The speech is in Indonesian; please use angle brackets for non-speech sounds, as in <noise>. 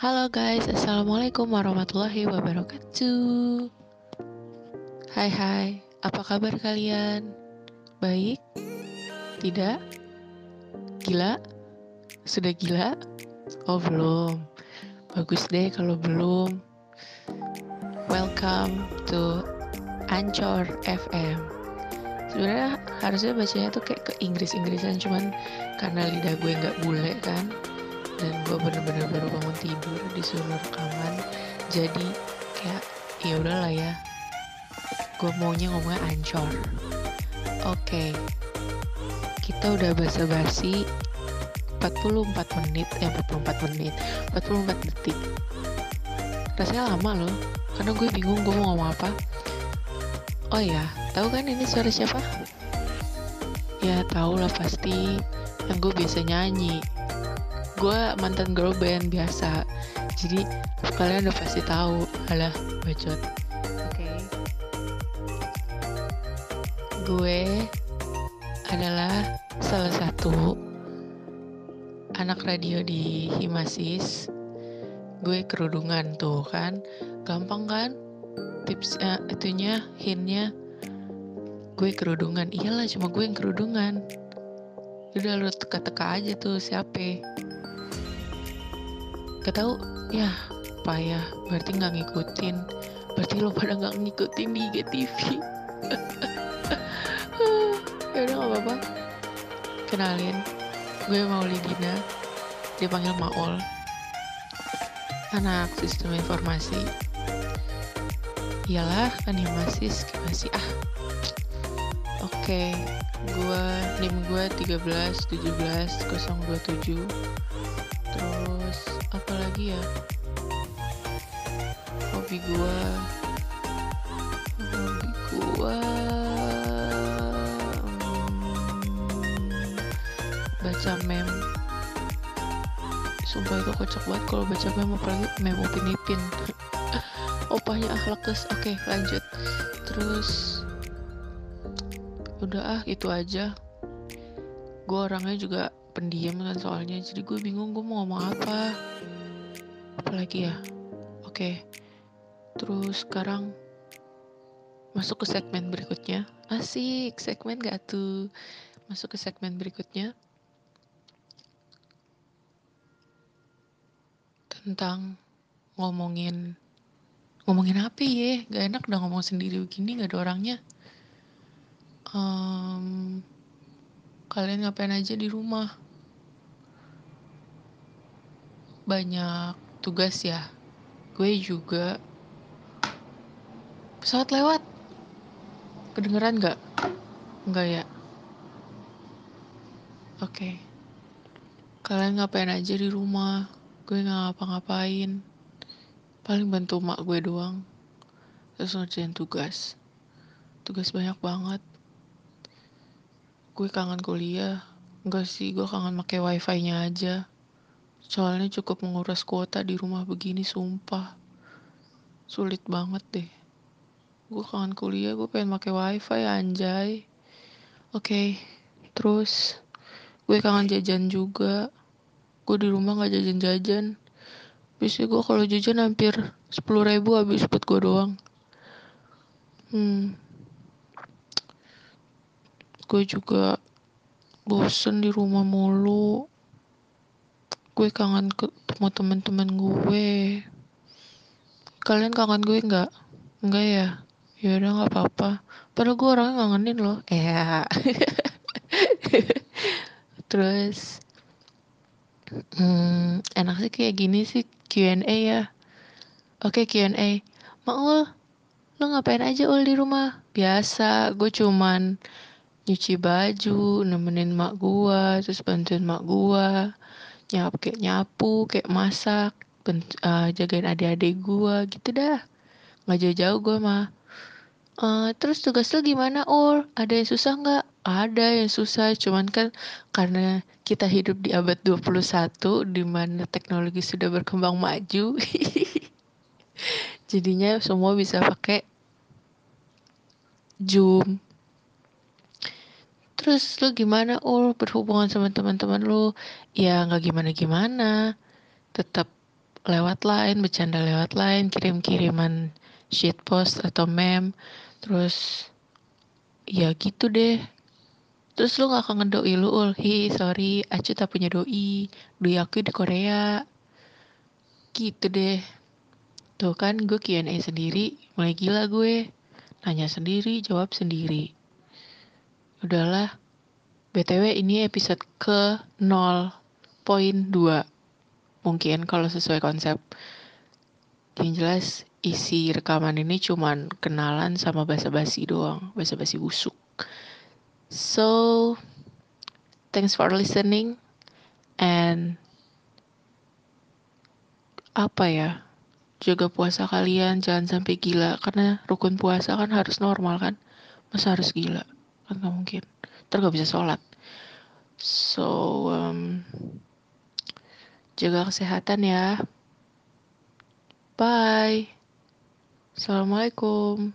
Halo guys, Assalamualaikum warahmatullahi wabarakatuh Hai hai, apa kabar kalian? Baik? Tidak? Gila? Sudah gila? Oh belum Bagus deh kalau belum Welcome to Ancor FM Sebenarnya harusnya bacanya tuh kayak ke Inggris-Inggrisan Cuman karena lidah gue nggak bule kan dan gue bener-bener baru bangun tidur disuruh rekaman. Jadi kayak ya udahlah ya. Gue maunya ngomongnya ancor. Oke. Okay. kita udah basa-basi 44 menit eh 44 menit 44 detik. Rasanya lama loh. Karena gue bingung gue mau ngomong apa. Oh ya tahu kan ini suara siapa? Ya tau lah pasti. Yang gue biasa nyanyi gue mantan girl band biasa. Jadi kalian udah pasti tahu. Alah bacot. Oke. Okay. gue adalah salah satu anak radio di Himasis. Gue kerudungan tuh kan? Gampang kan? Tips uh, itunya hintnya gue kerudungan. Iyalah cuma gue yang kerudungan udah lu teka-teka aja tuh siapa Gak tau ya payah berarti nggak ngikutin. Berarti lo pada nggak ngikutin di IGTV. <laughs> Ya udah nggak apa-apa. Kenalin gue Maulidina. Dipanggil Maul. Anak sistem informasi. Iyalah masih masih ah oke okay. gue nim gue 13 17 027 terus apa lagi ya? Hobi gua hobi gua hmm, baca mem. Sumpah itu kocak banget kalau baca mem apalagi mem upin ipin. <laughs> Opahnya akhlakus oke lanjut. Terus udah ah itu aja. Gue orangnya juga pendiam kan soalnya jadi gue bingung gue mau ngomong apa. Apalagi ya? Oke terus sekarang masuk ke segmen berikutnya. Asik segmen gak tuh? Masuk ke segmen berikutnya. Tentang ngomongin ngomongin apa ya? Gak enak udah ngomong sendiri begini gak ada orangnya um, kalian ngapain aja di rumah? Banyak tugas ya. Gue juga. Pesawat lewat. Kedengeran nggak? Nggak ya? Oke. Okay. kalian ngapain aja di rumah? Gue nggak ngapa-ngapain. Paling bantu mak gue doang. Terus ngerjain tugas. Tugas banyak banget gue kangen kuliah. Enggak sih gue kangen pakai wifi nya aja. Soalnya cukup menguras kuota di rumah begini sumpah. Sulit banget deh. Gue kangen kuliah gue pengen pakai wifi anjay. Oke okay. terus? Gue kangen jajan juga. Gue di rumah nggak jajan-jajan. Biasanya gue kalau jajan hampir sepuluh ribu habis buat gue doang. Hmm gue juga bosen di rumah mulu. Gue kangen ketemu teman-teman gue. Kalian kangen gue nggak? Nggak ya? Ya udah nggak apa-apa. Padahal gue orangnya ngangenin loh. <laughs> Ya terus hmm, enak sih kayak gini sih Q&A ya. Oke Q&A Maul lo ngapain aja ul di rumah? Biasa gue cuman nyuci baju, nemenin mak gua, terus bantuin mak gua, nyap kayak nyapu, kayak masak, uh, jagain adik-adik gua, gitu dah. Nggak jauh-jauh gua mah. Uh, terus tugas lo gimana Ul? Ada yang susah nggak? Ada yang susah, cuman kan karena kita hidup di abad 21 di mana teknologi sudah berkembang maju. <laughs> Jadinya semua bisa pakai Zoom, Terus lu gimana ul berhubungan sama teman-teman lu? Ya nggak gimana-gimana. Tetap lewat line, bercanda lewat line, kirim-kiriman post atau meme, terus ya gitu deh. Terus lu gak kangen doi lu ul, hi sorry, Acu tak punya doi, doi aku di Korea. Gitu deh. Tuh kan gue Q&A sendiri, mulai gila gue. Nanya sendiri, jawab sendiri. Udahlah. BTW ini episode ke 0.2 mungkin kalau sesuai konsep. Yang jelas isi rekaman ini cuman kenalan sama basa-basi doang, basa-basi busuk. So, thanks for listening and apa ya? Jaga puasa kalian, jangan sampai gila karena rukun puasa kan harus normal kan. Masa harus gila? Kan gak mungkin. Ntar gak bisa sholat. So, um, Jaga kesehatan ya. Bye. Assalamualaikum.